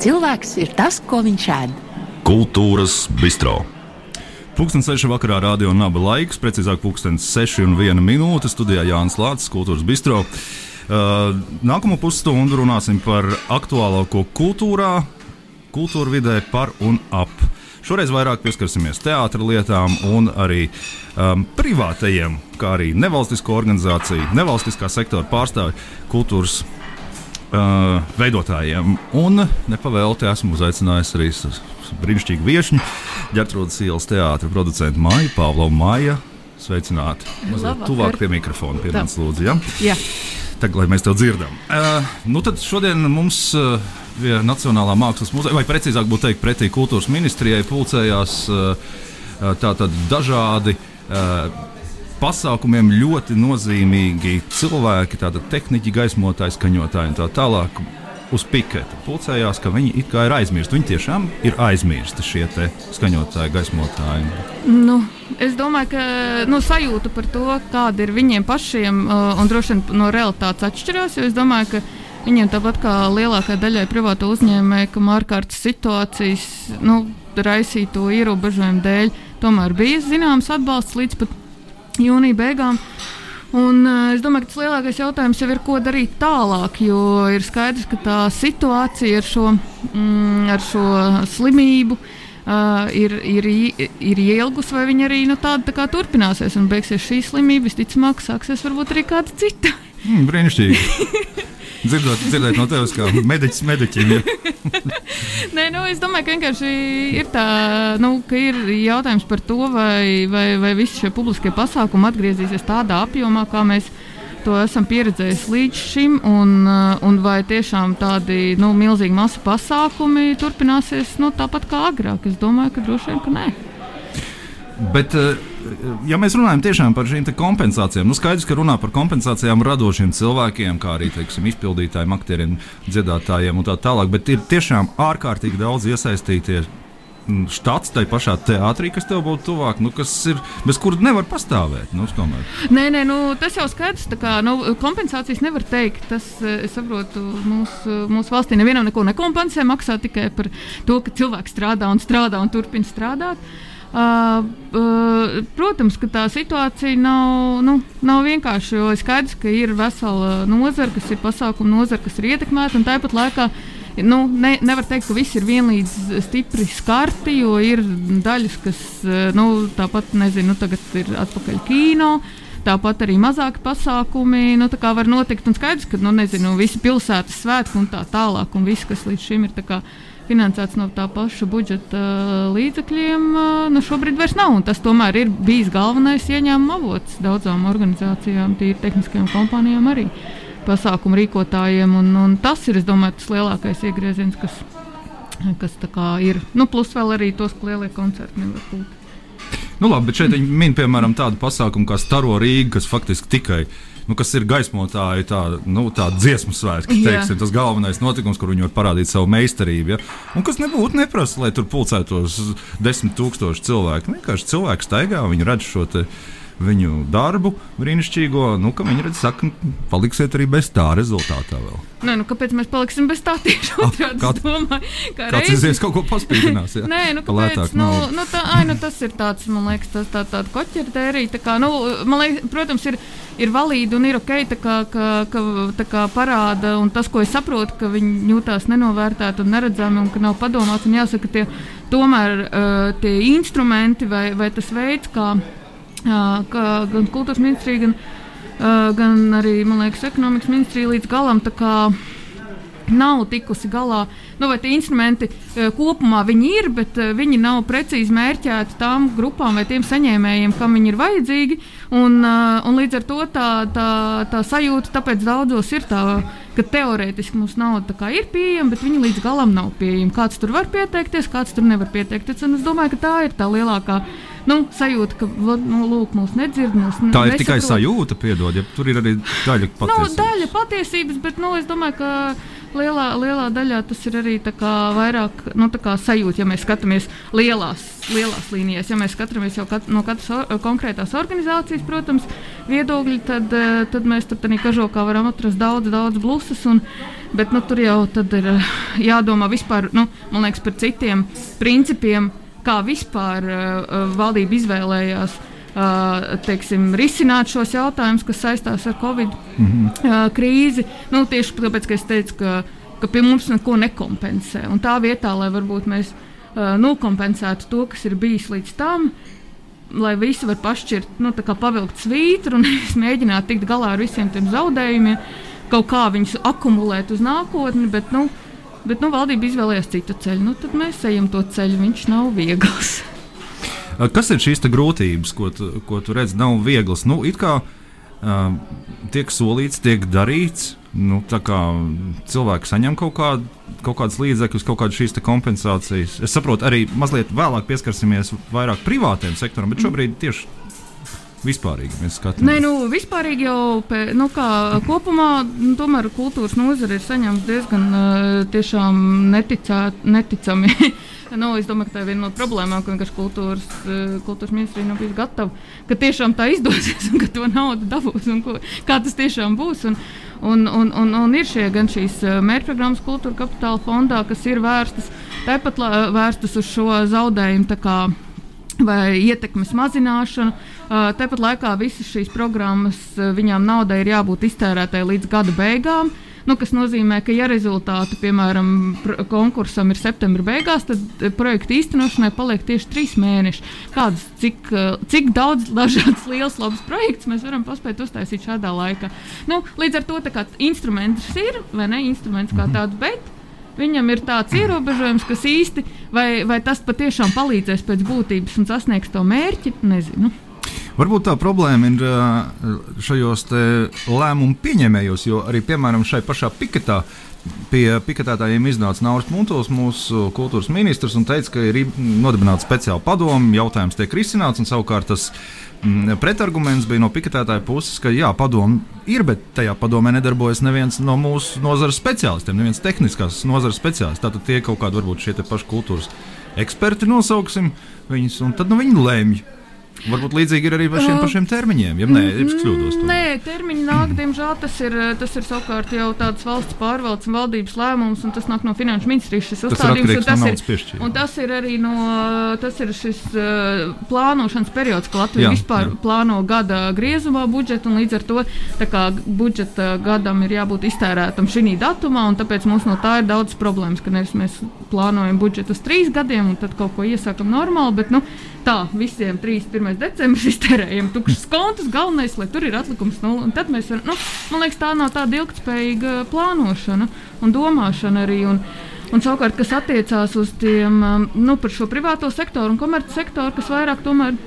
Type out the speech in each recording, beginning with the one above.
cilvēks ir tas, ko viņš ēd. Kultūras bistro. Pūkstens 6 vakarā rādio naba laiks, precīzāk pūkstens 6 un 1 minūte studijā Jānis Lācis, Kultūras bistro. Uh, nākamo pusstundu runāsim par aktuālāko kultūrā, kultūra vidē par un ap. Šoreiz vairāk pieskarsimies teātras lietām un arī um, privātajiem, kā arī nevalstisko organizāciju, nevalstiskā sektora pārstāvju kultūras uh, veidotājiem. Un nepavēlti esmu uzaicinājis arī brīnišķīgu viesņu, Gertrūdas ielas teātris producentu Māju Pāvlovu Māju. Sveicināti! Mazliet tuvāk pie mikrofona, pie manis lūdzu. Ja? Jā. Tagad, lai mēs tev dzirdam. Uh, nu tad šodien mums uh, Nacionālā mākslas muzeja, vai precīzāk būtu teikt, pretī kultūras ministrijai pulcējās uh, tātad dažādi. Uh, pasākumiem ļoti nozīmīgi cilvēki, tāda tehniķi, gaismotāji, skaņotāji un tā tālāk. Uz piketa pulcējās, ka viņi it kā ir aizmirsti. Viņi tiešām ir aizmirsti šie skaņotāji, gaismotāji. Nu, es domāju, ka nu, sajūta par to, kāda ir viņiem pašiem, uh, un droši vien no realitātes atšķirās. Es domāju, ka viņiem tāpat kā lielākajai daļai privātu uzņēmēju, kam ārkārtas situācijas nu, raisīto ierobežojumu dēļ, tomēr bija zināms atbalsts līdz pat jūnija beigām. Un, uh, es domāju, ka tas lielākais jautājums jau ir, ko darīt tālāk. Jo ir skaidrs, ka tā situācija ar šo, mm, ar šo slimību uh, ir, ir, ir ielgusi, vai viņa arī nu, tāda tā turpināsies. Un beigsies šī slimība, visticamāk, sāksies varbūt arī kāda cita. Mm, brīnišķīgi! dzirdot, dzirdēt no tevis, kā mediķis mediķim. Ja. Nē, nu, es domāju, ka vienkārši ir tā, nu, ka ir jautājums par to, vai, vai, vai visi šie publiskie pasākumi atgriezīsies tādā apjomā, kā mēs to esam pieredzējuši līdz šim, un, un vai tiešām tādi nu, milzīgi masu pasākumi turpināsies nu, tāpat kā agrāk. Es domāju, ka droši vien, ka nē. Bet, uh, ja mēs runājam tiešām par šīm kompensācijām, nu skaidrs, ka runā par kompensācijām radošiem cilvēkiem, kā arī teiksim, izpildītājiem, aktieriem, dziedātājiem un tā tālāk, bet ir tiešām ārkārtīgi daudz iesaistīties. Mm, štats tai pašā teātrī, kas tev būtu tuvāk, nu, kas ir bez kuras nevar pastāvēt. Nu, nē, nē, nu, tas jau skaidrs. Kā, nu, kompensācijas nevar teikt. Tas, eh, es saprotu, mūsu, mūsu valstī nevienam neko nekompensē. Maksā tikai par to, ka cilvēks strādā un strādā un turpina strādāt. Uh, Uh, uh, protams, ka tā situācija nav, nu, nav vienkārša. Ir skaidrs, ka ir vesela nozara, kas ir pasākuma nozara, kas ir ietekmēta. Tāpat laikā nu, ne, nevar teikt, ka viss ir vienlīdz stipri skarti, jo ir daļas, kas nu, tāpat nezinu, nu, tagad ir atpakaļ kino. Tāpat arī mazāki pasākumi nu, var notikt. Un skaidrs, ka nu, nezinu, visi pilsētas svētki un tā tālāk, un viss, kas līdz šim ir finansēts no tā paša budžeta līdzekļiem, nu šobrīd vairs nav. Tas tomēr ir bijis galvenais ieņēmuma avots daudzām organizācijām, tīri tehniskajām kompānijām arī pasākumu rīkotājiem. Un, un tas ir, domāju, tas lielākais iegrieziens, kas, kas ir. Nu, plus vēl arī tos, ka lielie koncerti nevar būt. Nu, labi, bet šeit viņi min, piemēram, tādu pasākumu kā Staro Rīga, kas faktiski tikai nu, kas ir gaismotāji, tā, nu, tā dziesmu svētki, teiksim, tas galvenais notikums, kur viņi var parādīt savu meistarību. Ja? Un kas nebūtu neprasa, lai tur pulcētos desmit tūkstoši cilvēku. Vienkārši cilvēki staigā, viņi redz šo te viņu darbu brīnišķīgo, nu, ka viņi redz, saka, paliksiet arī bez tā rezultātā vēl. Nē, nu, kāpēc mēs paliksim bez tā tieši otrādi? Kā, domāju, kā kāds izies kaut ko paspīdinās, jā? Nē, nu, kāpēc, nu, nu, tā, ai, nu, tas ir tāds, man liekas, tas tā, tāda koķertērija, tā kā, nu, man liekas, protams, ir, ir valīdi un ir ok, tā kā, ka, ka, tā kā parāda, un tas, ko es saprotu, ka viņi jūtās nenovērtēti un neredzami, un ka nav padomāts, un jāsaka, tie tomēr uh, tie instrumenti vai, vai tas veids, kā gan kultūras ministrija, gan, gan arī liekas, ekonomikas ministrija līdz galam nav tikusi galā. Nu, vai tie instrumenti kopumā viņi ir, bet viņi nav precīzi mērķēti tām grupām vai tiem saņēmējiem, kam viņi ir vajadzīgi. Un, un līdz ar to tā, tā, tā sajūta tāpēc daudzos ir tā, ka teorētiski mums nauda ir pieejama, bet viņa līdz galam nav pieejama. Kāds tur var pieteikties, kāds tur nevar pieteikties. Un es domāju, ka tā ir tā lielākā nu, sajūta, ka nu, lūk, mūs nedzird. Mūs tā ir nesaprot. tikai sajūta, piedod, ja tur ir arī daļa nu, patiesības. Nu, daļa patiesības, bet nu, es domāju, ka lielā, lielā daļā tas ir arī vairāk nu, sajūta, ja mēs skatāmies lielās, lielās līnijās. Ja mēs skatāmies kat, no katras or, konkrētās organizācijas, protams, viedokļi, tad, eh, tad mēs tur tādā kažokā varam atrast daudz, daudz blusas. Un, Bet nu, tur jau ir jādomā vispār, nu, liekas, par citiem principiem, kā vispār uh, valdība izvēlējās uh, teiksim, risināt šos jautājumus, kas saistās ar Covid mm -hmm. uh, krīzi. Nu, tieši tāpēc, ka es teicu, ka, ka pie mums neko nekompensē. Un tā vietā, lai varbūt mēs uh, nokompensētu to, kas ir bijis līdz tam, lai visi var pašķirt, nu, pavilkt svītru un mēģināt tikt galā ar visiem tiem zaudējumiem, kaut kā viņus akumulēt uz nākotni. Bet, nu, bet nu, valdība izvēlējās citu ceļu. Nu, tad mēs ejam to ceļu. Viņš nav viegls. Kas ir šīs grūtības, ko tu, ko tu redzi? Nav vieglas. Nu, it kā uh, tiek solīts, tiek darīts. Nu, cilvēki saņem kaut, kādu, kaut kādas līdzekļus, kaut kādas šīs kompensācijas. Es saprotu, arī mazliet vēlāk pieskarsimies vairāk privātiem sektoram, bet šobrīd tieši vispārīgi mēs skatāmies? Nē, nu, vispārīgi jau pē, nu, kopumā nu, tomēr kultūras nozare ir saņemta diezgan uh, neticā, neticami. nu, es domāju, ka tā ir viena no problēmām, ka vienkārši kultūras, kultūras ministrija nav bijusi gatava, ka tiešām tā izdosies un ka to naudu dabūs un ko, kā tas tiešām būs. Un, un, un, un, un ir šie gan šīs mērķprogrammas kultūra kapitāla fondā, kas ir vērstas, tāpat vērstas uz šo zaudējumu vai ietekmes mazināšanu. Tāpat laikā visas šīs programmas, viņām naudai ir jābūt iztērētai līdz gada beigām. Nu, kas nozīmē, ka, ja rezultāti, piemēram, konkursam ir septembra beigās, tad projekta īstenošanai paliek tieši trīs mēneši. Kādas, cik, cik daudz dažādas liels, labs projekts mēs varam paspēt uztaisīt šādā laikā? Nu, līdz ar to instruments ir, vai ne instruments kā tāds, bet Viņam ir tāds ierobežojums, kas īsti vai, vai tas patiešām palīdzēs pēc būtības un sasniegs to mērķi, nezinu. Varbūt tā problēma ir šajos lēmumu pieņēmējos, jo arī piemēram šai pašā piketā pie piketētājiem iznāca Nauris Muntos, mūsu kultūras ministrs, un teica, ka ir nodibināta speciāla padoma, jautājums tiek risināts, un savukārt tas Mm, pretarguments bija no piketētāja puses, ka jā, padomu ir, bet tajā padomē nedarbojas neviens no mūsu nozares speciālistiem, neviens tehniskās nozares speciālists. Tātad tie kaut kādi varbūt šie paši kultūras eksperti nosauksim viņus, un tad nu, viņi lemj Varbūt līdzīgi ir arī par šiem pašiem termiņiem. Ja nē, es kļūdos. Nē, termiņi nāk, diemžēl tas ir, tas ir savukārt jau tāds valsts pārvaldes un valdības lēmums, un tas nāk no finanšu ministrijas šis uzstādījums. Tas, tas, ir, piešķir. un tas ir arī no, tas ir šis uh, plānošanas periods, ka Latvija jā, vispār jā. plāno gada griezumā budžetu, un līdz ar to kā, budžeta gadam ir jābūt iztērētam šī datumā, un tāpēc mums no tā ir daudz problēmas, ka nevis mēs plānojam budžetu uz trīs gadiem, un tad kaut ko iesākam normāli, bet, nu, tā visiem 31. decembris iztērējam tukšas kontus. Galvenais, lai tur ir atlikums nulle. Un tad mēs varam, nu, man liekas, tā nav tāda ilgspējīga plānošana un domāšana arī. Un, un savukārt, kas attiecās uz tiem, um, nu, par šo privāto sektoru un komerci sektoru, kas vairāk tomēr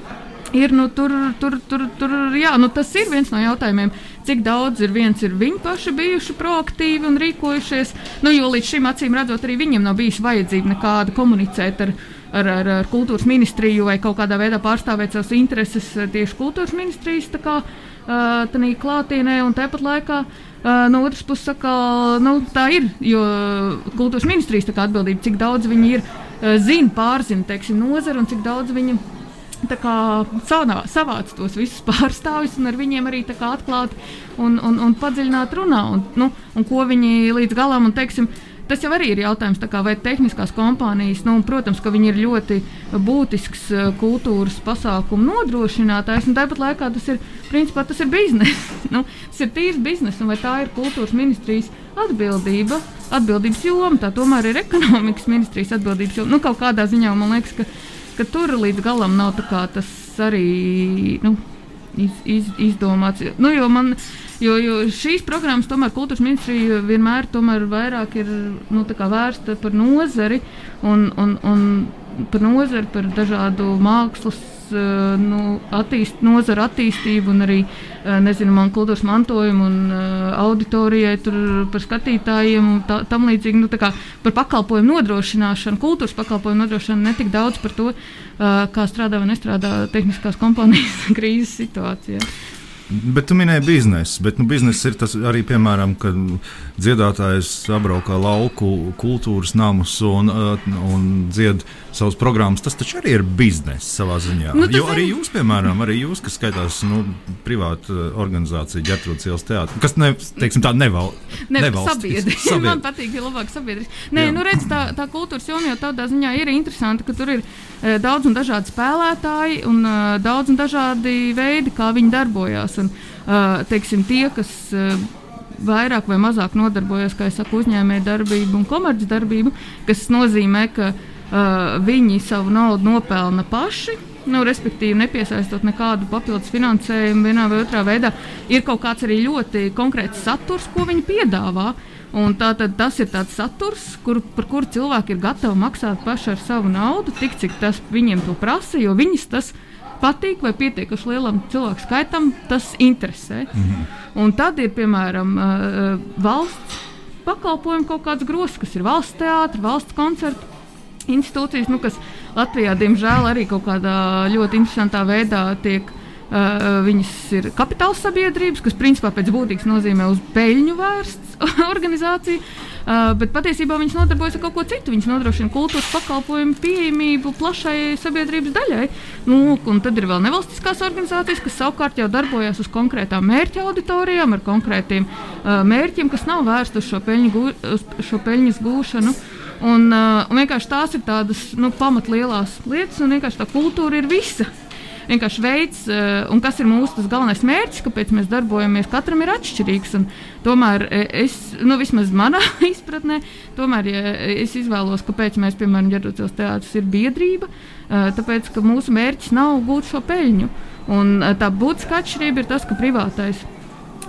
ir, nu, tur, tur, tur, tur, jā, nu, tas ir viens no jautājumiem, cik daudz ir viens, ir viņi paši bijuši proaktīvi un rīkojušies. Nu, jo līdz šim acīm redzot, arī viņiem nav bijis vajadzība nekāda komunicēt ar viņu ar, ar, ar kultūras ministriju vai kaut kādā veidā pārstāvēt savas intereses eh, tieši kultūras ministrijas kā, uh, klātienē tāpat laikā. Uh, no otras puses, saka, nu, tā ir. Jo kultūras ministrijas atbildība, cik daudz viņi ir, uh, zina, pārzina nozari un cik daudz viņi savā, savāc tos visus pārstāvjus un ar viņiem arī atklāti un, un, un padziļināti runā. Un, nu, un ko viņi līdz galam un teiksim, Tas jau arī ir jautājums, kā, vai tehniskās kompānijas, nu, protams, ka viņi ir ļoti būtisks eh, kultūras pasākumu nodrošinātājs, un tāpat laikā tas ir, principā, tas ir bizness. nu, tas ir tīrs bizness, un vai tā ir kultūras ministrijas atbildība, atbildības joma, tā tomēr ir ekonomikas ministrijas atbildības joma. Nu, kaut kādā ziņā man liekas, ka, ka tur līdz galam nav tas arī nu, iz, iz, izdomāts. Nu, man, Jo, jo šīs programmas, tomēr kultūras ministrija vienmēr vairāk ir nu, vērsta par nozari un, un, un par nozari, par dažādu mākslas eh, nu, attīst, nozara attīstību un arī eh, nezinu, man kultūras mantojumu un uh, auditorijai, tur, par skatītājiem un tā, tam līdzīgi. Nu, par pakalpojumu nodrošināšanu, kultūras pakalpojumu nodrošināšanu, ne tik daudz par to, kā strādā vai nestrādā tehniskās kompānijas krīzes situācijā. Bet tu minēji biznesu, bet nu, biznesa ir tas arī, piemēram, kad dziedātājs apbraukā lauku kultūras namus un, uh, un dzied savas programmas. Tas taču arī ir biznesa savā ziņā. Nu, jo arī ir- jūs, piemēram, arī jūs, kas skaitās nu, privāta organizācija, ģērbtrūdas ielas teātris, kas ne, teiksim, tā neval, Ne, sabiedri. Man patīk, ja labāk sabiedriski. Nē, Jā. nu redz, tā, tā kultūras joma jau tādā ziņā ir interesanta, ka tur ir e, daudz un dažādi spēlētāji un e, daudz un dažādi veidi, kā viņi darbojas. Un, e, teiksim, tie, kas vairāk vai mazāk nodarbojas saku, uzņēmēju darbību un komercdarbību, kas nozīmē, ka uh, viņi savu naudu nopelna paši. Nu, respektīvi, nepiesaistot nekādu papildus finansējumu vienā vai otrā veidā, ir kaut kāds arī ļoti konkrēts saturs, ko viņi piedāvā. Un tā, tad, tas ir tāds saturs, kur, par kuru cilvēki ir gatavi maksāt paši ar savu naudu, tik cik tas viņiem to prasa, jo viņus tas patīk vai pietiekuši lielam cilvēku skaitam, tas interesē. -hmm. Un tad ir piemēram valsts pakalpojumi, kaut kāds grozs, kas ir valsts teātris, valsts koncerts institūcijas, nu, kas Latvijā, diemžēl, arī kaut kādā ļoti interesantā veidā tiek. Uh, viņas ir kapitāla sabiedrības, kas principā pēc būtības nozīmē uz peļņu vērsts organizācija, uh, bet patiesībā viņas nodarbojas ar kaut ko citu. Viņas nodrošina kultūras pakalpojumu pieejamību plašai sabiedrības daļai. Nu, un tad ir vēl nevalstiskās organizācijas, kas savukārt jau darbojas uz konkrētām mērķa auditorijām, ar konkrētiem mērķiem, kas nav vērsti uz šo, peļņu, uz šo peļņas gūšanu. Un, uh, un vienkārši tās ir tādas nu, pamatlielās lietas, un vienkārši tā kultūra ir visa. Vienkārši veids, uh, un kas ir mūsu galvenais mērķis, kāpēc mēs darbojamies, katram ir atšķirīgs. Tomēr eh, es, nu, vismaz manā izpratnē, tomēr ja es izvēlos, kāpēc mēs, piemēram, ģērbtos teātris ir biedrība, uh, tāpēc, ka mūsu mērķis nav gūt šo peļņu. Un uh, tā būtiskā atšķirība ir tas, ka privātais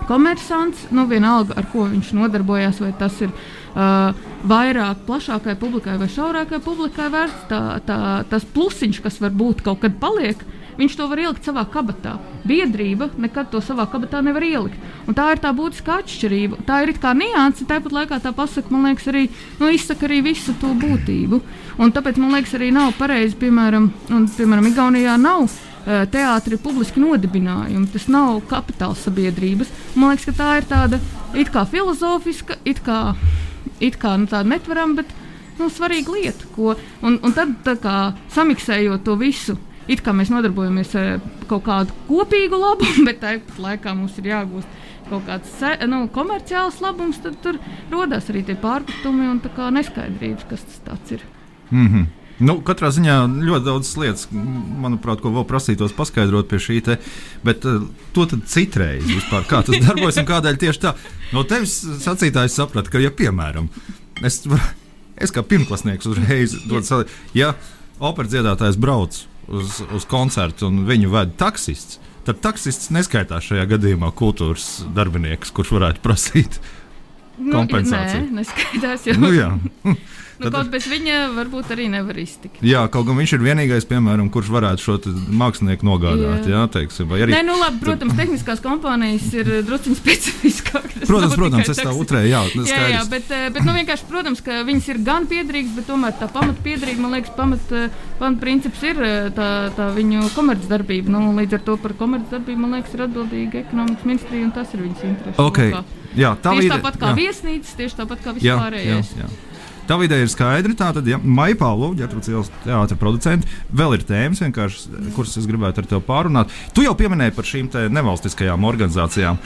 komersants, nu, vienalga ar ko viņš nodarbojas, vai tas ir uh, vairāk plašākai publikai vai šaurākai publikai vērts, tā, tā, tas plusiņš, kas varbūt kaut kad paliek. Viņš to var ielikt savā kabatā. Biedrība nekad to savā kabatā nevar ielikt. Un tā ir tā būtiskā atšķirība. Tā ir kā nianse, tāpat laikā tā pasaka, man liekas, arī nu, izsaka arī visu to būtību. Un tāpēc man liekas, arī nav pareizi, piemēram, un, piemēram Igaunijā nav uh, teātris publiski nodibinājumi. Tas nav kapitāla sabiedrības. Man liekas, ka tā ir tāda it kā filozofiska, it kā, it kā nu, tāda netverama, bet nu, svarīga lieta. Ko, un, un tad kā, samiksējot to visu. It kā mēs nodarbojamies ar kaut kādu kopīgu labumu, bet tāpat laikā mums ir jāgūst kaut kāds nu, komerciāls labums, tad tur rodas arī tie pārpratumi un neskaidrības, kas tas ir. Mm -hmm. Nu, katrā ziņā ļoti daudz lietas, manuprāt, ko vēl prasītos paskaidrot pie šī te, bet uh, to tad citreiz vispār, kā tas darbojas un kādēļ tieši tā. No tevis sacītājs saprata, ka, ja piemēram, es, es kā pirmklasnieks uzreiz dodu savu, ja operas dziedātājs brauc uz, uz koncertu un viņu ved taksists, tad taksists neskaitās šajā gadījumā kultūras darbinieks, kurš varētu prasīt Nu, nē, neskaidrs. Nu, jā. nu, kaut bez viņa varbūt arī nevar iztikt. Jā, kaut gan viņš ir vienīgais, piemēram, kurš varētu šo mākslinieku nogādāt. Jā, Jā. teiksim, arī. Nē, nu labi, protams, tehniskās kompānijas ir drusku specifiskākas. Protams, protams, es tā utrēju, jā, tas Jā, jā, skaidrs. bet, eh, bet nu, vienkārši, protams, ka viņas ir gan piederīgas, bet tomēr tā pamatpiederīga, man liekas, pamat, eh, pamatprincips ir eh, tā, tā viņu komercdarbība. Nu, līdz ar to par komercdarbību, man liekas, ir atbildīga ekonomikas ministrija, un tas ir viņas interesi. Okay. lokā. Jā, tā Tieši vide- tāpat kā jā. viesnīcas, tieši tāpat kā Jā, jā, vispārējais. jā. Tā ideja ir skaidra. Tātad, ja Maija Pāvlova, ģērbtrūdas ielas teātris producents, vēl ir tēmas, kuras es gribētu ar tevi pārunāt. Tu jau pieminēji par šīm nevalstiskajām organizācijām.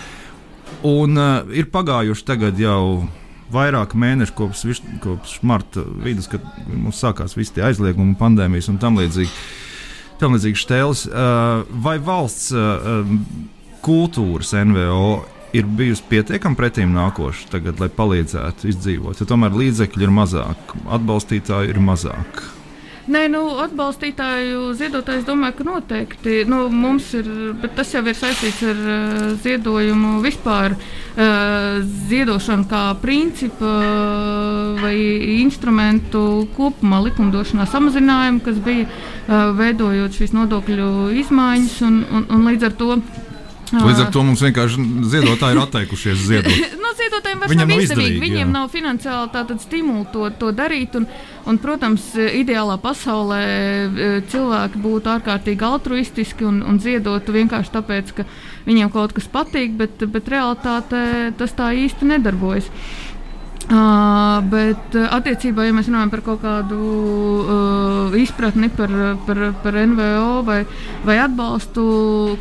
Un uh, ir pagājuši tagad jau vairāk mēneši kopš, viš- kopš marta vidus, kad mums sākās visi tie aizliegumi, pandēmijas un tam līdzīgi. Tam līdzīgi štēles. Uh, vai valsts uh, kultūras NVO ir bijusi pietiekami pretīm nākoša tagad, lai palīdzētu izdzīvot? Jo tomēr līdzekļi ir mazāk, atbalstītāji ir mazāk. Nē, nu, atbalstītāju ziedotājs domāju, ka noteikti. Nu, mums ir, bet tas jau ir saistīts ar uh, ziedojumu vispār. Uh, ziedošanu kā principu uh, vai instrumentu kopumā likumdošanā samazinājumu, kas bija uh, veidojot šīs nodokļu izmaiņas un, un, un līdz ar to. Līdz ar to mums vienkārši ziedotāji ir atteikušies ziedot. nu, ziedotājiem vairs Viņiem nav izdevīgi. Viņiem jā. nav finansiāli stimulu to, to darīt. Un, un, protams, ideālā pasaulē e, cilvēki būtu ārkārtīgi altruistiski un, un ziedotu vienkārši tāpēc, ka viņiem kaut kas patīk, bet, bet realitātē tas tā īsti nedarbojas. Uh, bet attiecībā, ja mēs runājam par kaut kādu uh, izpratni par, par, par NVO vai, vai atbalstu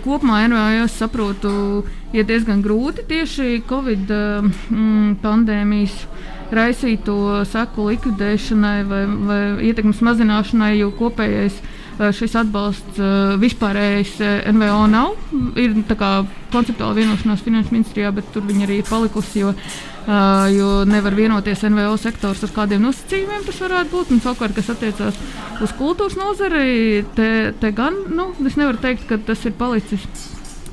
kopumā, NVO es saprotu, ir diezgan grūti tieši Covid mm, pandēmijas raisīto seku likvidēšanai vai, vai ietekmes mazināšanai, jo kopējais uh, šis atbalsts uh, vispārējais uh, NVO nav. Ir konceptuāla vienošanās finanšu ministrijā, bet tur viņi arī palikusi. Jo, Uh, jo nevar vienoties NVO sektors ar kādiem nosacījumiem, tas varētu būt. Un savukārt, kas attiecās uz kultūras nozari, te, te gan nu, es nevaru teikt, ka tas ir palicis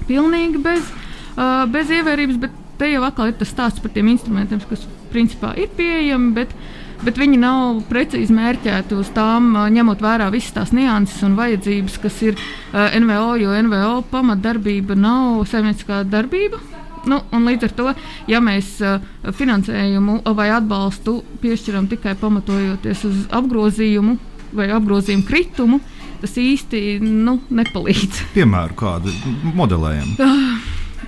pilnīgi bez, uh, bez ievērības, bet te jau atkal ir tas stāsts par tiem instrumentiem, kas principā ir pieejami. Bet, Bet viņi nav precīzi mērķēti uz tām, ņemot vērā visas tās nianses un vajadzības, kas ir uh, NVO, jo NVO pamatdarbība nav saimnieciskā darbība. Nu, līdz ar to, ja mēs uh, finansējumu vai atbalstu piešķiram tikai pamatojoties uz apgrozījumu vai apgrozījumu kritumu, tas īsti nu, nepalīdz. Piemēru kādu modelējam.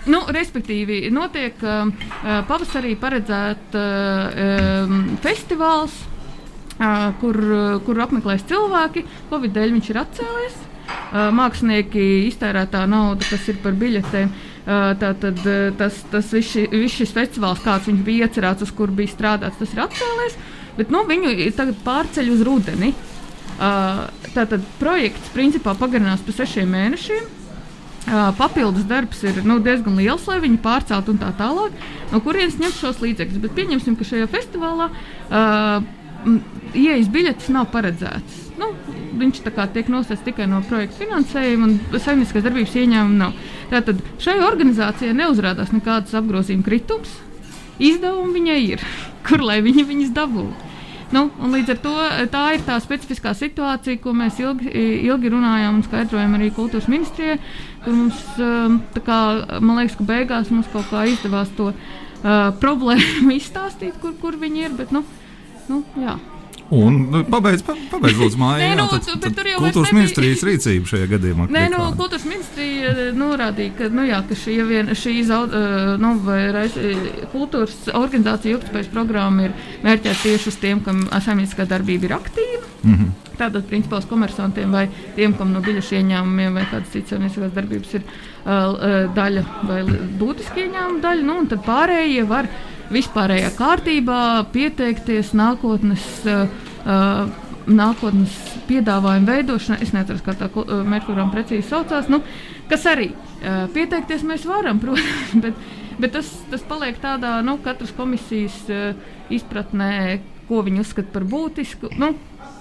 Nu, respektīvi, notiek uh, uh, pavasarī paredzēts uh, um, festivāls, uh, kur, kur apmeklēs cilvēki. Covid dēļ viņš ir atcēlies. Mākslinieki iztērētā nauda, kas ir par biļetēm. Tātad tas, tas viss viss šis festivāls, kāds viņš bija iecerēts, uz kur bija strādāts, tas ir atcēlies. Bet nu, viņu tagad pārceļ uz rudeni. Tātad projekts principā pagarinās par sešiem mēnešiem. Papildus darbs ir nu, diezgan liels, lai viņi pārceltu un tā tālāk. No kurienes ņemt šos līdzekļus? Bet pieņemsim, ka šajā festivālā uh, ieejas biļetes nav paredzētas. Nu, viņš tiek nosacīts tikai no projekta finansējuma, un saimnieciskās darbības ieņēmuma nav. Tātad šai organizācijai neuzrādās nekādas apgrozījuma kritums. Izdevumi viņai ir, kur lai viņi viņus dabūtu. Nu, līdz ar to tā ir tā specifiskā situācija, ko mēs ilgi, ilgi runājām un skaidrojām arī kultūras ministrijai. Kur mums, um, tā kā, man liekas, ka beigās mums kaut kā izdevās to uh, problēmu izstāstīt, kur, kur viņi ir. Bet, nu, nu, jā. Un nu, pabeidz, pa- pabeidz lūdzu, māju. Nē, jā, nu, tad- bet tad vairs kultūras nebija- ministrijas rīcība šajā gadījumā. Nē, nu, kāda? kultūras ministrija eh, norādīja, ka, nu, jā, ka šī, vien, šī zaud, eh, nu, vai rais, eh, kultūras organizācija ilgspējas programma ir mērķēta tieši uz tiem, kam saimnieciskā darbība ir aktīva. Mm -hmm. Tātad, principā, uz komersantiem vai tiem, kam no biļešu ieņēmumiem vai kādas citas saimnieciskās darbības ir uh, daļa vai būtiski ieņēmuma daļa, nu, un tad pārējie var vispārējā kārtībā pieteikties nākotnes. Uh, uh, Nākotnes piedāvājuma veidošana, es nezinu, kā tā uh, mērķprogramma precīzi saucās, nu, kas arī uh, pieteikties mēs varam, protams, bet, bet tas, tas paliek tādā nu, katras komisijas uh, izpratnē, ko viņi uzskata par būtisku. Nu,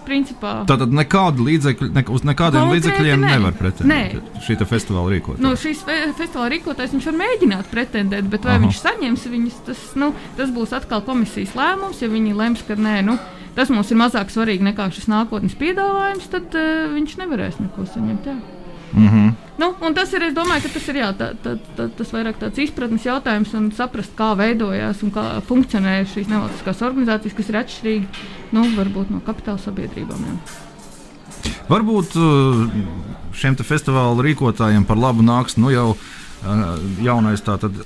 principā, Tātad nekādu līdzekļu, ne, uz nekādiem Konkrēti līdzekļiem nē. nevar pretendēt. Šī te festivāla rīkot. Nu, šīs fe festivāla rīkotājs viņš var mēģināt pretendēt, bet vai. Aha. viņš saņems viņus, tas, nu, tas būs atkal komisijas lēmums. Ja viņi lems, ka nē, nu, tas mums ir mazāk svarīgi nekā šis nākotnes piedāvājums, tad uh, viņš nevarēs neko saņemt. Jā. Mm -hmm. Nu, tas ir, es domāju, ka tas ir jā, tā, tā, tā, tas vairāk tāds izpratnes jautājums un saprast, kā veidojās un kā funkcionē šīs nevalstiskās organizācijas, kas ir atšķirīgi nu, varbūt no kapitāla sabiedrībām. Jā. Varbūt uh, šiem festivāla rīkotājiem par labu nāks nu jau uh, jaunais tātad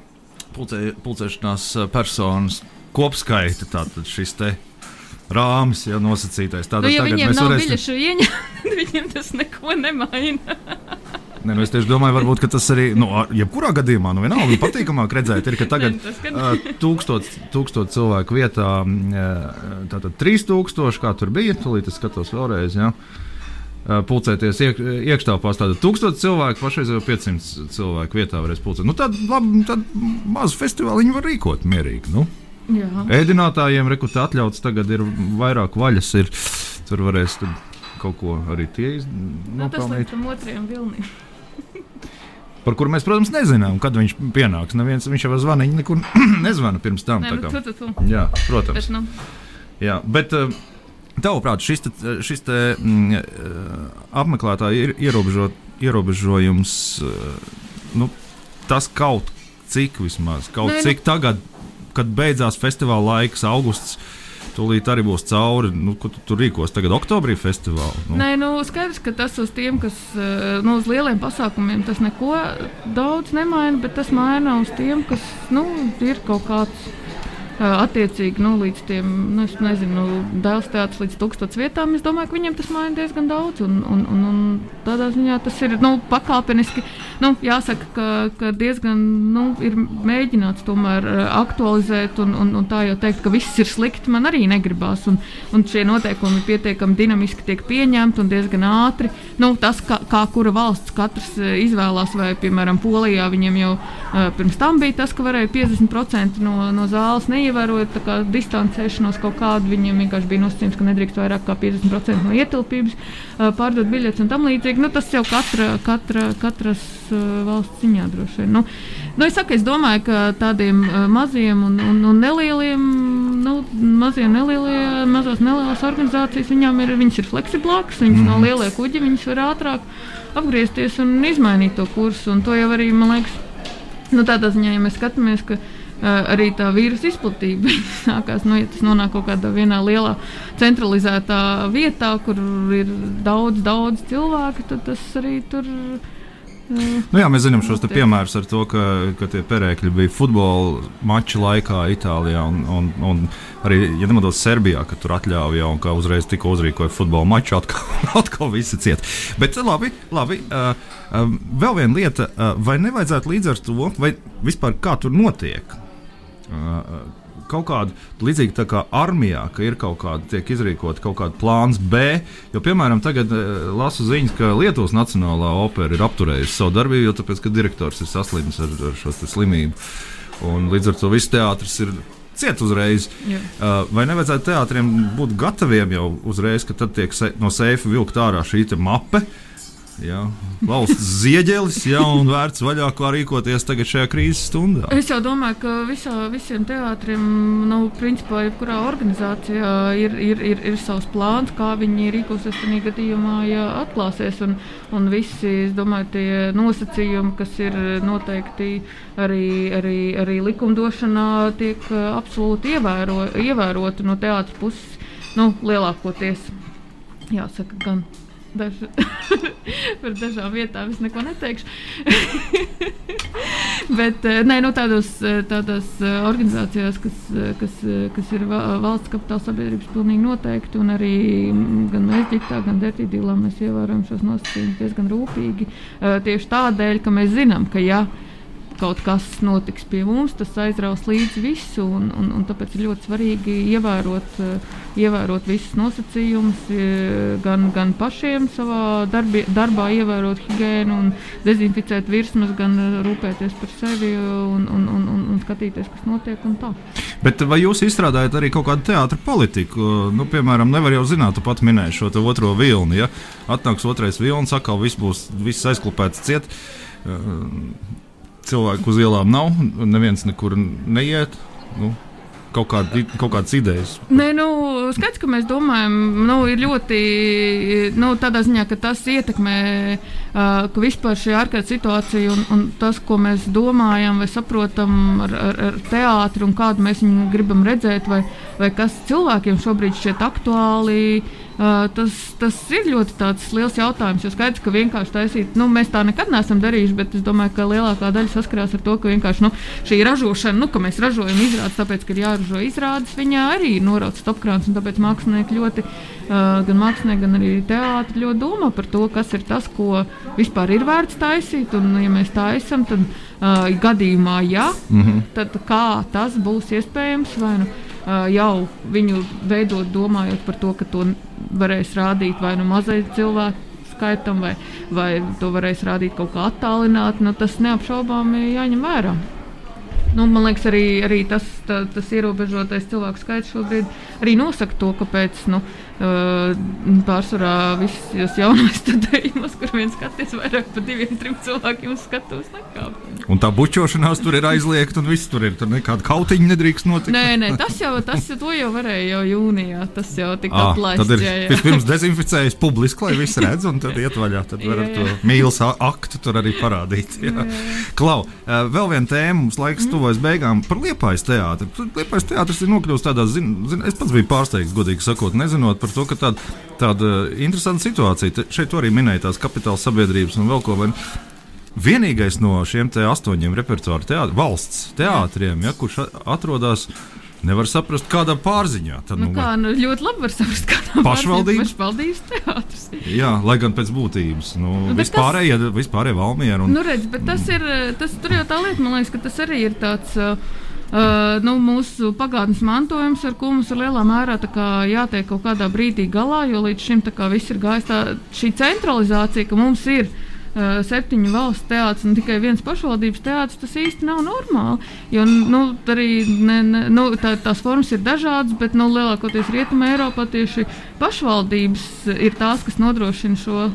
pulcē, pulcēšanās personas kopskaita, tātad šis te rāmis jau nosacītais. Nu, Tātad ja tagad viņiem nav varēsim. biļešu ieņēmumu, tad viņiem tas neko nemaina. Ne, nu es tieši domāju, varbūt, ka tas arī, nu, jebkurā gadījumā, nu, vienalga, patīkamāk redzēt, ir, ka tagad uh, tūkstots, tūkstots cilvēku vietā, mm, tātad 3000, kā tur bija, tūlīt es skatos vēlreiz. Uh, Pulcēties iek, iekštelpās, tātad 1000 cilvēku, pašreiz jau 500 cilvēku vietā varēs pulcēt. Nu, tad, labi, tad mazu festivālu viņi var rīkot mierīgi. Nu. Jā. Ēdinātājiem rekrutēt atļauts, tagad ir vairāk vaļas, ir, tur varēs tad kaut ko arī tie iz- Nu, vilnim. Par kuru mēs, protams, nezinām, kad viņš pienāks. Neviens, viņš jau zvaniņu nekur nezvana pirms tam. Nē, nu, tu, tu, tu. Jā, protams. Bet, nu, Jā, bet, eh, tavuprāt, šis, te, šis te, mm, eh, apmeklētāju ir ierobežot, ierobežojums, eh, nu, tas kaut cik vismaz, kaut Nē, nu- cik tagad kad beidzās festivāla laiks, augusts. Tūlīt arī būs cauri. Nu, ko tu tur rīkos? Tagad oktobrī festivālā. Nu. Nē, nu, skaidrs, ka tas uz tiem, kas nu, uz lieliem pasākumiem, tas neko daudz nemaina, bet tas maina uz tiem, kas nu, ir kaut kāds attiecīgi nu, līdz tiem, nu, nezinu, nu, dēls teātris līdz tūkstotis vietām. Es domāju, ka viņiem tas maina diezgan daudz. Un, un, un, un tādā ziņā tas ir nu, pakāpeniski. Nu, jāsaka, ka, ka diezgan nu, ir mēģināts tomēr aktualizēt, un, un, un tā jau teikt, ka viss ir slikti, man arī negribās. Un, un šie noteikumi pietiekami dinamiski tiek pieņemti un diezgan ātri. Nu, tas, kā, kā kura valsts katrs izvēlās, vai, piemēram, Polijā viņiem jau uh, pirms tam bija tas, ka varēja 50% no, no zāles neiet neievērojot kā, distancēšanos kaut kādu. Viņiem vienkārši bija nosacījums, ka nedrīkst vairāk kā 50% no ietilpības pārdot biļetes un tam līdzīgi. Nu, tas jau katra, katra, katras valsts ziņā droši vien. Nu, nu, es, saku, es domāju, ka tādiem maziem un, un, un nelieliem, nu, maziem nelielie, mazās nelielas organizācijas, viņām ir, viņas ir fleksiblākas, viņas mm. no lielie kuģi, viņas var ātrāk apgriezties un izmainīt to kursu. Un to jau arī, man liekas, nu, tādā ziņā, ja mēs skatāmies, ka arī tā vīrusu izplatība sākās. Nu, ja tas nonāk kaut kādā vienā lielā centralizētā vietā, kur ir daudz, daudz cilvēku, tad tas arī tur. Nu, jā, mēs zinām šos piemērus ar to, ka, ka tie perēkļi bija futbola mača laikā Itālijā un, un, un arī, ja nemaldos, Serbijā, ka tur atļāva jau un ka uzreiz tika uzrīkoja futbola maču, atkal, atkal visi ciet. Bet labi, labi. Uh, uh, vēl viena lieta, uh, vai nevajadzētu līdz ar to, vai vispār kā tur notiek? Kaut kāda līdzīga tā kā armijā, ka ir kaut kāda, tiek izrīkota kaut kāda plāns B. Jo, piemēram, tagad lasu ziņas, ka Lietuvas Nacionālā opera ir apturējusi savu darbību, jo tāpēc, ka direktors ir saslimis ar, ar šo slimību. Un līdz ar to viss teātris ir ciet uzreiz. Jā. Vai nevajadzētu teātriem būt gataviem jau uzreiz, ka tad tiek no seifa vilkt ārā šī mape? Jā, valsts ziedelis, jā, un vērts vaļā, kā rīkoties tagad šajā krīzes stundā. Es jau domāju, ka visā, visiem teātriem, nu, principā, jebkurā organizācijā ir, ir, ir, ir savs plāns, kā viņi rīkosies tajā gadījumā, ja atklāsies. Un, un visi, es domāju, tie nosacījumi, kas ir noteikti arī, arī, arī likumdošanā, tiek absolūti ievēro, ievēroti no teātra puses, nu, lielākoties. Jāsaka, gan. Daž... par dažām vietām es neko neteikšu. Bet eh, nē, nu, tādos, eh, tādās eh, organizācijās, kas, kas, kas ir valsts kapitāla sabiedrības, pilnīgi noteikti. Un arī mm, gan mēs, ģitālā, gan Dārtīdīlā, mēs ievērojam šos nosacījumus diezgan rūpīgi. Tieši tādēļ, ka mēs zinām, ka ja kaut kas notiks pie mums, tas aizraus līdzi visu. Un, un, un tāpēc ir ļoti svarīgi ievērot, uh, ievērot visus nosacījumus, uh, gan, gan pašiem savā darbi, darbā, ievērot higiēnu un dezinficēt virsmas, gan uh, rūpēties par sevi un, un, un, un, un skatīties, kas notiek. Bet vai jūs izstrādājat arī kaut kādu teātru politiku? Nu, piemēram, nevar jau zināt, tu pat minēji šo otro vilni. Ja? Atnāks otrais vilnis, atkal viss būs viss aizklupēts ciet cilvēku uz ielām nav, neviens nekur neiet. Nu, kaut, kādi, kaut kādas idejas? Nē, nu, skaidrs, ka mēs domājam, nu, ir ļoti nu, tādā ziņā, ka tas ietekmē uh, ka vispār šī ārkārtas situācija un, un tas, ko mēs domājam vai saprotam ar, ar, ar teātri un kādu mēs viņu gribam redzēt, vai, vai kas cilvēkiem šobrīd šķiet aktuāli. Uh, tas, tas ir ļoti liels jautājums. Jo skaidrs, ka vienkārši taisīt, nu, mēs tā nekad neesam darījuši, bet es domāju, ka lielākā daļa saskarās ar to, ka vienkārši nu, šī ražošana, nu, ka mēs ražojam izrādes, tāpēc, ka ir jāražo izrādes, viņā arī ir norauts stopkrāns. Tāpēc mākslinieki ļoti, uh, gan mākslinieki, gan arī teātri ļoti domā par to, kas ir tas, ko vispār ir vērts taisīt. Un, ja mēs taisām, tad uh, gadījumā, ja, mm -hmm. tad kā tas būs iespējams. Vai, nu, Uh, jau viņu veidot, domājot par to, ka to varēs rādīt vai nu mazai cilvēku skaitam, vai, vai to varēs rādīt kaut kā attālināti, nu, tas neapšaubāmi jāņem vērā. Nu, man liekas, arī, arī tas, tā, tas ierobežotais cilvēku skaits šobrīd arī nosaka to, kāpēc nu, pārsvarā visos jaunās studējumos, kur viens skaties vairāk par diviem, trim cilvēkiem uz skatuves nekāp. Un tā bučošanās tur ir aizliegta, un viss tur ir. Tur nekāda kautiņa nedrīkst notikt. Nē, nē, tas jau, tas jau, jau varēja jau jūnijā. Tas jau tika ah, atlaists. Tad ir jā, jā. vispirms dezinficējis publiski, lai viss redz, un tad iet vaļā. Tad var ar to mīlas aktu tur arī parādīt. Jā. Jā. Klau, vēl viena tēma mums laiks mm. tuvojas beigām par liepais teātri. Liepais teātris ir nokļuvis tādā, zin, zin, es pats biju pārsteigts, godīgi sakot, nezinot par to, ka tāda, tāda interesanta situācija. Te, šeit arī minēja tās kapitāla sabiedrības un vēl ko. Vai, Vienīgais no šiem astoņiem repertuāra teātriem, valsts teātriem, ja, kurš atrodas Nevar saprast, kādā pārziņā. Tad, nu, nu, kā, nu, ļoti labi var saprast, kādā pašvaldības, pašvaldības teātris. Jā, lai gan pēc būtības. Nu, nu, vispārējie, tas... vispārējie valmieri. Un... Nu, redz, bet tas ir, tas tur jau tā lieta, man liekas, ka tas arī ir tāds. Uh, Uh, nu, mūsu pagātnes mantojums, ar ko mums ir lielā mērā jātiek kaut kādā brīdī galā, jo līdz šim viss ir gājis tā, šī centralizācija, ka mums ir uh, uh, septiņu valstu teātris un tikai viens pašvaldības teātris, tas īsti nav normāli. Jo nu, arī ne, ne, nu, tā, tās formas ir dažādas, bet nu, lielākoties Rietumē Eiropā tieši pašvaldības ir tās, kas nodrošina šo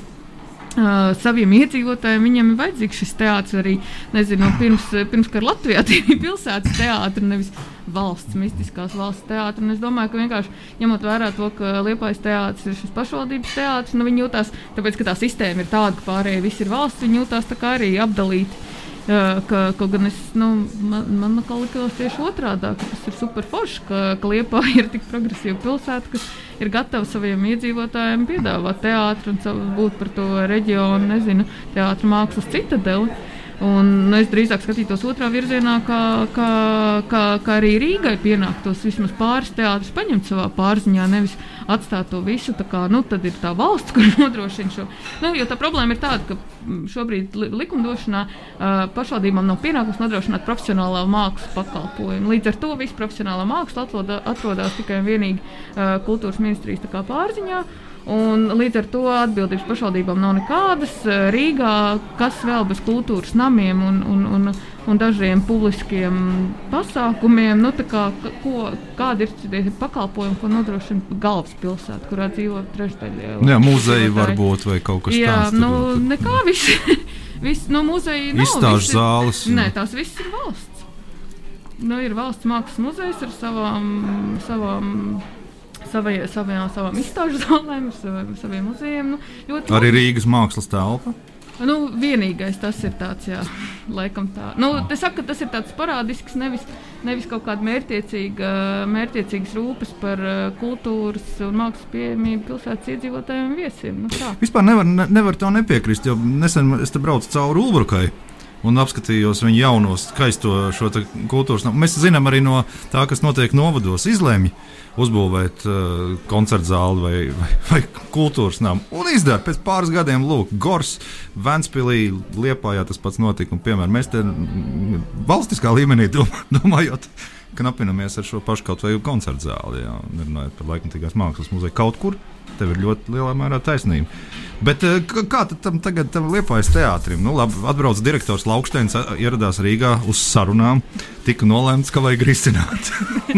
Uh, saviem iedzīvotājiem viņam ir vajadzīgs šis teātris arī. Nezinu, pirms, pirms kara Latvijā tie bija pilsētas teātris, nevis valsts, mistiskās valsts teātris. Es domāju, ka vienkārši ņemot vērā to, ka Liepais teātris ir šis pašvaldības teātris, nu viņi jūtās, tāpēc, ka tā sistēma ir tāda, ka pārējie visi ir valsts, viņi kā arī apdalīti. Uh, ka, kaut gan es, nu, man, man likās tieši otrādi, ka tas ir super forši, ka, ka Liepa ir tik progresīva pilsēta, kas ir gatava saviem iedzīvotājiem piedāvāt teātru un būt par to reģionu, nezinu, teātru mākslas citadeli. Un nu, es drīzāk skatītos otrā virzienā, kā, kā, kā, kā arī Rīgai pienāktos vismaz pāris teātrus paņemt savā pārziņā, nevis atstāt to visu. Kā, nu, tad ir tā valsts, kur nodrošina šo. Nu, jo tā problēma ir tāda, ka mm, šobrīd li likumdošanā uh, pašvaldībām nav pienākums nodrošināt profesionālā mākslas pakalpojumu. Līdz ar to viss profesionālā māksla atrodas tikai un vienīgi uh, kultūras ministrijas pārziņā. Un līdz ar to atbildības pašvaldībām nav nekādas. Rīgā, kas vēl bez kultūras namiem un, un, un, un dažiem publiskiem pasākumiem, nu, kā, ko, kādi ir tie pakalpojumi, ko nodrošina galvaspilsēta, kurā dzīvo trešdaļa. Jā, muzeja varbūt vai kaut kas tāds. Jā, tāds, nu, nekā viss. Viss no nu, muzeja nav. Izstāžu zāles. Nē, tās viss ir valsts. Nu, ir valsts mākslas muzejs ar savām, savām savai, savajām, savām izstāžu zālēm, saviem, saviem muzejiem. Nu, Arī Rīgas mākslas telpa. Nu, vienīgais tas ir tāds, jā, laikam tā. Nu, es saku, ka tas ir tāds parādisks, nevis, nevis kaut kāda mērķiecīga, mērķiecīgas rūpes par uh, kultūras un mākslas pieejamību pilsētas iedzīvotājiem un viesiem. Nu, tā. Vispār nevar, ne, nevar to nepiekrist, jo nesen es te braucu cauri Ulbrukai un apskatījos viņa jauno skaisto kultūras namu. Mēs zinām arī no tā, kas notiek novados, izlēma uzbūvēt uh, koncertu zāli vai, vai, vai kultūras namu. Un izdara pēc pāris gadiem, lūk, Gors, Vanspīlī, Liepājā tas pats notika. Un, piemēram, mēs te valstiskā līmenī domājot. Knapinamies ar šo pašu kaut vai koncertu zāli, jā, runājot par laikmatīgās mākslas muzeju kaut kur. Tev ir ļoti lielā mērā taisnība. Bet eh, kā tam tagad tam liepājas teātrim? Nu, labi, atbrauc direktors Lauksteins, ieradās Rīgā uz sarunām. Tika nolēmts, ka vajag risināt.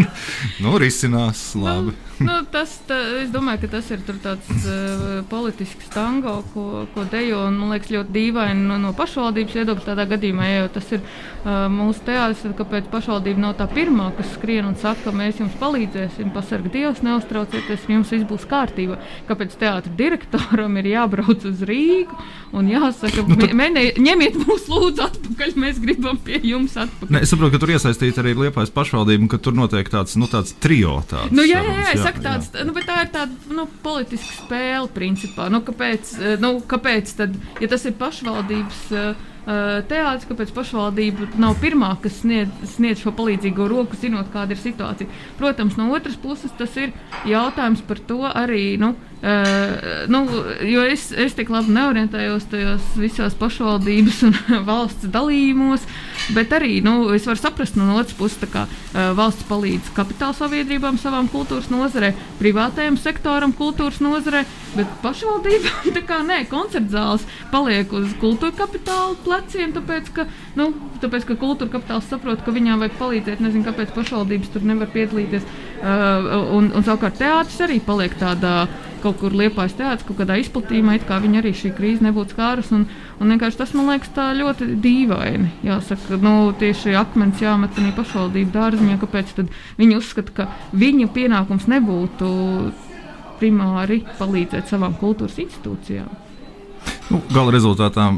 nu, risinās labi. Nu, tas, tā, es domāju, ka tas ir tāds uh, politisks tango, ko, ko dejo. Un, man liekas, ļoti dīvaini no, no pašvaldības viedokļa tādā gadījumā, jo tas ir uh, mūsu teātris, kāpēc pašvaldība nav tā pirmā, kas skrien un saka, ka mēs jums palīdzēsim, pasargā Dievs, neuztraucieties, jums viss būs kārtībā. Kāpēc teātris direktoram ir jābrauc uz Rīgu un jāsaka, nu, tad... mēne, ņemiet mūs lūdzu atpakaļ, mēs gribam pie jums atpakaļ. Ne, es saprotu, ka tur iesaistīta arī Liepājas pašvaldība un ka tur notiek tāds, nu, tāds trio. Tāds, nu, jā, jā, jā, jā, saka, tāds, jā. Nu, tā ir tāda nu, politiska spēle, principā. Nu, kāpēc, eh, nu, kāpēc tad, ja tas ir pašvaldības uh, teātris, kāpēc pašvaldība nav pirmā, kas sniedz, sniedz šo palīdzīgo roku, zinot, kāda ir situācija. Protams, no otras puses tas ir jautājums par to arī. Nu, Uh, nu, jo es, es tik labi neorientējos tajos visās pašvaldības un valsts dalījumos, bet arī nu, es varu saprast no otras puses, ka uh, valsts palīdz kapitāla sabiedrībām, savām kultūras nozarē, privātajam sektoram, kultūras nozarē, bet pašvaldībām tā kā nē, koncertzāles paliek uz kultūra kapitāla pleciem, tāpēc ka, nu, tāpēc, ka kultūra kapitāls saprot, ka viņām vajag palīdzēt. Nezinu, kāpēc pašvaldības tur nevar piedalīties. Uh, un, un savukārt teātris arī paliek tādā kaut kur liepais teātris, kaut kādā izplatījumā, it kā viņa arī šī krīze nebūtu skārus. Un, un vienkārši tas man liekas tā ļoti dīvaini. Jāsaka, nu, tieši akmens jāmet arī pašvaldību dārziņā, kāpēc viņi uzskata, ka viņu pienākums nebūtu primāri palīdzēt savām kultūras institūcijām. Nu, gala rezultātā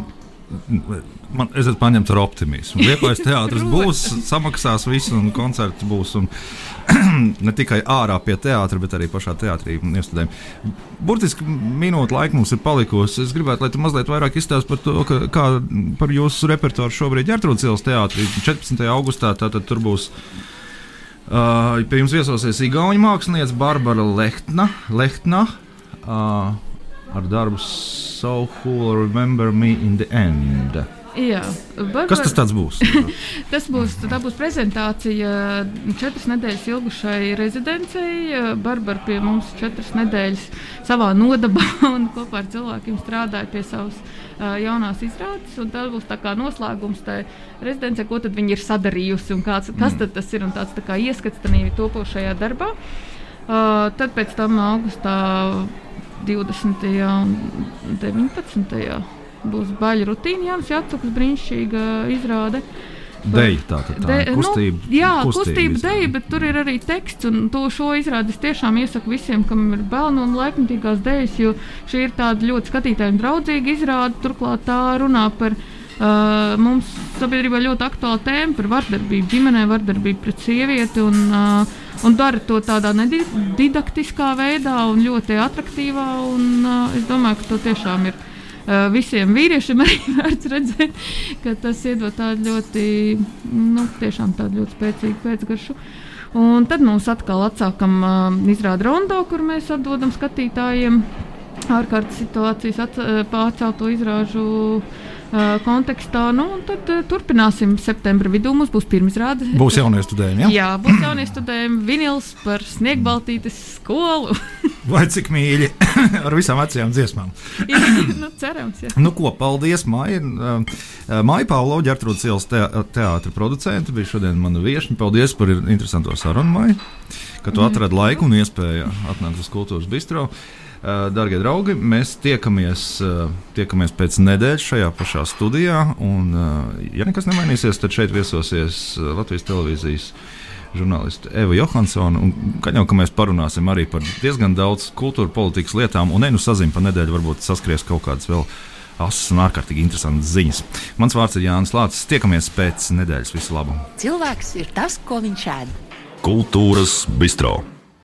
Man, es esmu paņemts ar optimismu. Liepais teātris būs, samaksās visu, un koncerts būs. Un ne tikai ārā pie teātra, bet arī pašā teātrī iestudējam. Burtiski minūte laika mums ir palikusi. Es gribētu, lai tu mazliet vairāk izstāstītu par to, ka, kā par jūsu repertuāru šobrīd Gertrūdas ielas teātrī. 14. augustā tātad tur būs. Uh, pie jums viesosies Igaunijas mākslinieca Barbara Lehtna, Lehtna uh, ar darbu So Who Will Remember Me in the End. Jā, Barbara, Kas tas būs? tas būs, tā būs prezentācija četras nedēļas ilgušai rezidencei. Barbara pie mums četras nedēļas savā nodabā un kopā ar cilvēkiem strādāja pie savas uh, jaunās izrādes. Tā būs tā kā noslēgums tai rezidencē, ko viņi ir sadarījusi un kāds, kas tad tas ir un tāds tā ieskats tajā topošajā darbā. Uh, tad pēc tam augustā 20. un 19 būs baļu rutīna, Jānis Jacuks, brīnišķīga izrāde. Deja, tā, tā, tā De, kustība. Nu, jā, kustība, kustība deja, bet tur ir arī teksts. Un to šo izrādi es tiešām iesaku visiem, kam ir bail no laikmatīgās dejas, jo šī ir tāda ļoti skatītājiem draudzīga izrāde. Turklāt tā runā par uh, mums sabiedrībā ļoti aktuālu tēmu par vardarbību, ģimenē vardarbību pret sievieti. Un, uh, Un dara to tādā nedidaktiskā veidā un ļoti attraktīvā. Un, uh, es domāju, ka to tiešām ir visiem vīriešiem arī vērts redzēt, ka tas iedod tādu ļoti, nu, tiešām tādu ļoti spēcīgu pēcgaršu. Un tad mums atkal atsākam uh, izrādi rondo, kur mēs atdodam skatītājiem ārkārtas situācijas, uh, pārcelto izrāžu uh, kontekstā. Nu, tad uh, turpināsim septembra vidū. Mums būs pirmizrāde. Būs jaunie studējumi. Ja? Jā, būs jaunie studējumi, vinils par sniegbaltītes skolu. Vai cik mīļi ar visām vecajām dziesmām. jā, nu, cerams, jā. Nu, ko, paldies, Maija. Maija Paulo, ģērbtrūdas ielas te teātra producente, bija šodien mana viesne. Paldies par interesanto sarunu, Maija, ka tu atradi laiku un iespēju atnākt uz kultūras bistro. Darbie draugi, mēs tiekamies, tiekamies pēc nedēļas šajā pašā studijā. Un, ja nekas nemainīsies, tad šeit viesosies Latvijas televīzijas žurnālisti Eva Johansona. Gan jau, ka mēs parunāsim arī par diezgan daudz kultūra politikas lietām, un enu saziņu pa nedēļu varbūt saskries kaut kādas vēl asas un ārkārtīgi interesantas ziņas. Mans vārds ir Jānis Lācis. Tiekamies pēc nedēļas. Visu labu! Cilvēks ir tas, ko viņš ēd. Kultūras bistro.